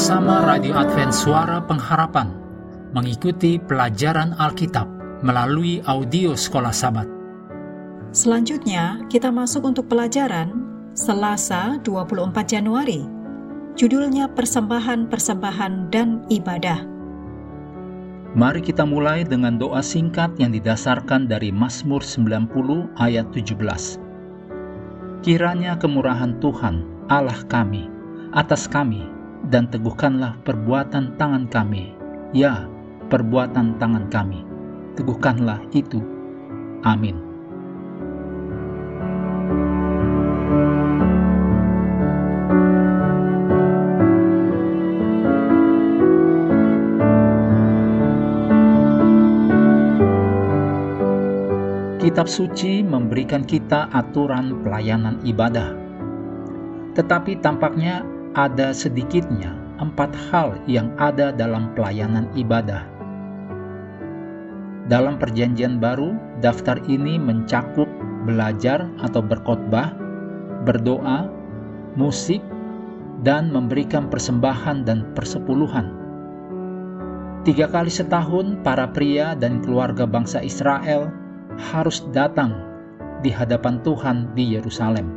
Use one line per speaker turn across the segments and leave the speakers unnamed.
Bersama Radio Advent Suara Pengharapan mengikuti pelajaran Alkitab melalui audio Sekolah Sabat.
Selanjutnya, kita masuk untuk pelajaran Selasa 24 Januari. Judulnya Persembahan-Persembahan dan Ibadah.
Mari kita mulai dengan doa singkat yang didasarkan dari Mazmur 90 ayat 17. Kiranya kemurahan Tuhan, Allah kami, atas kami, dan teguhkanlah perbuatan tangan kami. Ya, perbuatan tangan kami. Teguhkanlah itu. Amin. Kitab suci memberikan kita aturan pelayanan ibadah. Tetapi tampaknya ada sedikitnya empat hal yang ada dalam pelayanan ibadah. Dalam Perjanjian Baru, daftar ini mencakup belajar atau berkhotbah, berdoa, musik, dan memberikan persembahan dan persepuluhan. Tiga kali setahun, para pria dan keluarga bangsa Israel harus datang di hadapan Tuhan di Yerusalem.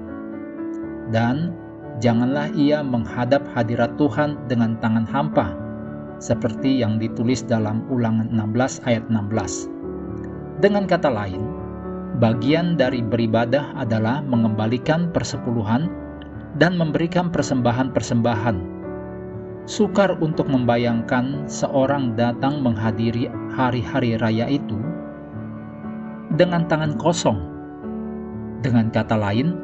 Dan janganlah ia menghadap hadirat Tuhan dengan tangan hampa, seperti yang ditulis dalam ulangan 16 ayat 16. Dengan kata lain, bagian dari beribadah adalah mengembalikan persepuluhan dan memberikan persembahan-persembahan. Sukar untuk membayangkan seorang datang menghadiri hari-hari raya itu dengan tangan kosong. Dengan kata lain,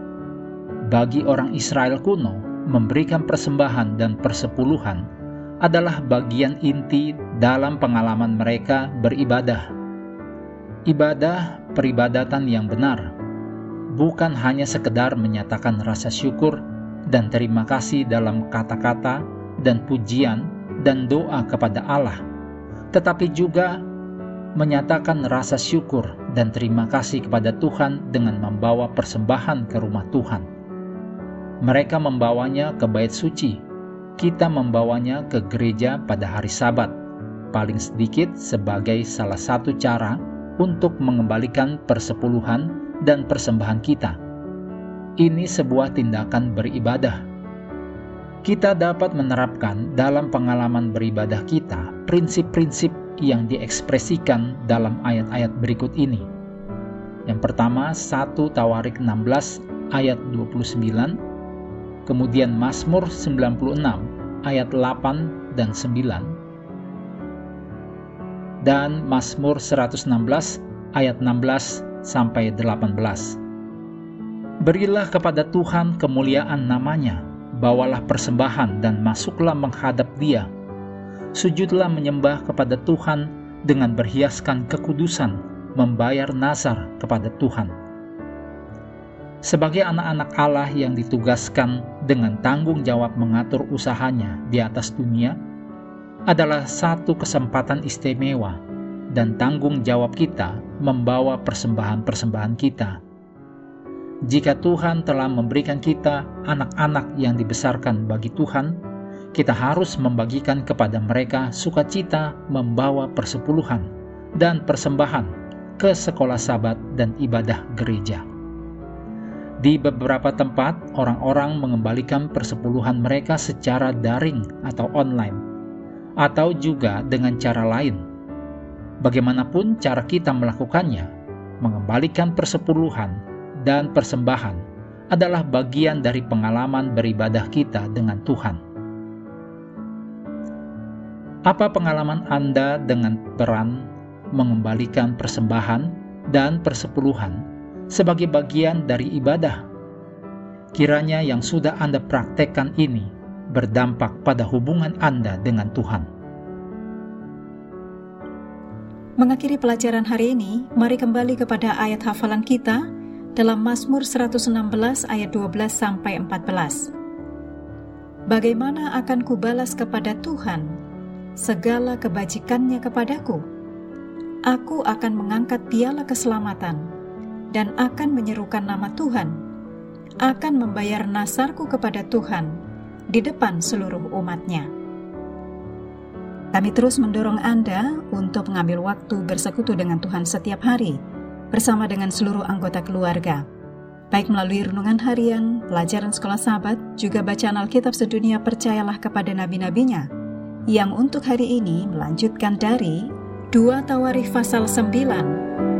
bagi orang Israel kuno, memberikan persembahan dan persepuluhan adalah bagian inti dalam pengalaman mereka beribadah. Ibadah peribadatan yang benar bukan hanya sekedar menyatakan rasa syukur dan terima kasih dalam kata-kata dan pujian dan doa kepada Allah, tetapi juga menyatakan rasa syukur dan terima kasih kepada Tuhan dengan membawa persembahan ke rumah Tuhan. Mereka membawanya ke bait suci, kita membawanya ke gereja pada hari Sabat, paling sedikit sebagai salah satu cara untuk mengembalikan persepuluhan dan persembahan kita. Ini sebuah tindakan beribadah. Kita dapat menerapkan dalam pengalaman beribadah kita prinsip-prinsip yang diekspresikan dalam ayat-ayat berikut ini. Yang pertama, 1 Tawarik 16 ayat 29, kemudian Mazmur 96 ayat 8 dan 9, dan Mazmur 116 ayat 16 sampai 18. Berilah kepada Tuhan kemuliaan namanya, bawalah persembahan dan masuklah menghadap dia sujudlah menyembah kepada Tuhan dengan berhiaskan kekudusan, membayar nazar kepada Tuhan. Sebagai anak-anak Allah yang ditugaskan dengan tanggung jawab mengatur usahanya di atas dunia, adalah satu kesempatan istimewa dan tanggung jawab kita membawa persembahan-persembahan kita. Jika Tuhan telah memberikan kita anak-anak yang dibesarkan bagi Tuhan, kita harus membagikan kepada mereka sukacita membawa persepuluhan dan persembahan ke sekolah sabat dan ibadah gereja. Di beberapa tempat, orang-orang mengembalikan persepuluhan mereka secara daring atau online, atau juga dengan cara lain. Bagaimanapun cara kita melakukannya, mengembalikan persepuluhan dan persembahan adalah bagian dari pengalaman beribadah kita dengan Tuhan. Apa pengalaman Anda dengan peran mengembalikan persembahan dan persepuluhan sebagai bagian dari ibadah? Kiranya yang sudah Anda praktekkan ini berdampak pada hubungan Anda dengan Tuhan.
Mengakhiri pelajaran hari ini, mari kembali kepada ayat hafalan kita dalam Mazmur 116 ayat 12 sampai 14. Bagaimana akan kubalas kepada Tuhan segala kebajikannya kepadaku. Aku akan mengangkat piala keselamatan dan akan menyerukan nama Tuhan, akan membayar nasarku kepada Tuhan di depan seluruh umatnya. Kami terus mendorong Anda untuk mengambil waktu bersekutu dengan Tuhan setiap hari, bersama dengan seluruh anggota keluarga, baik melalui renungan harian, pelajaran sekolah sahabat, juga bacaan Alkitab sedunia percayalah kepada nabi-nabinya, yang untuk hari ini melanjutkan dari 2 Tawarikh pasal 9.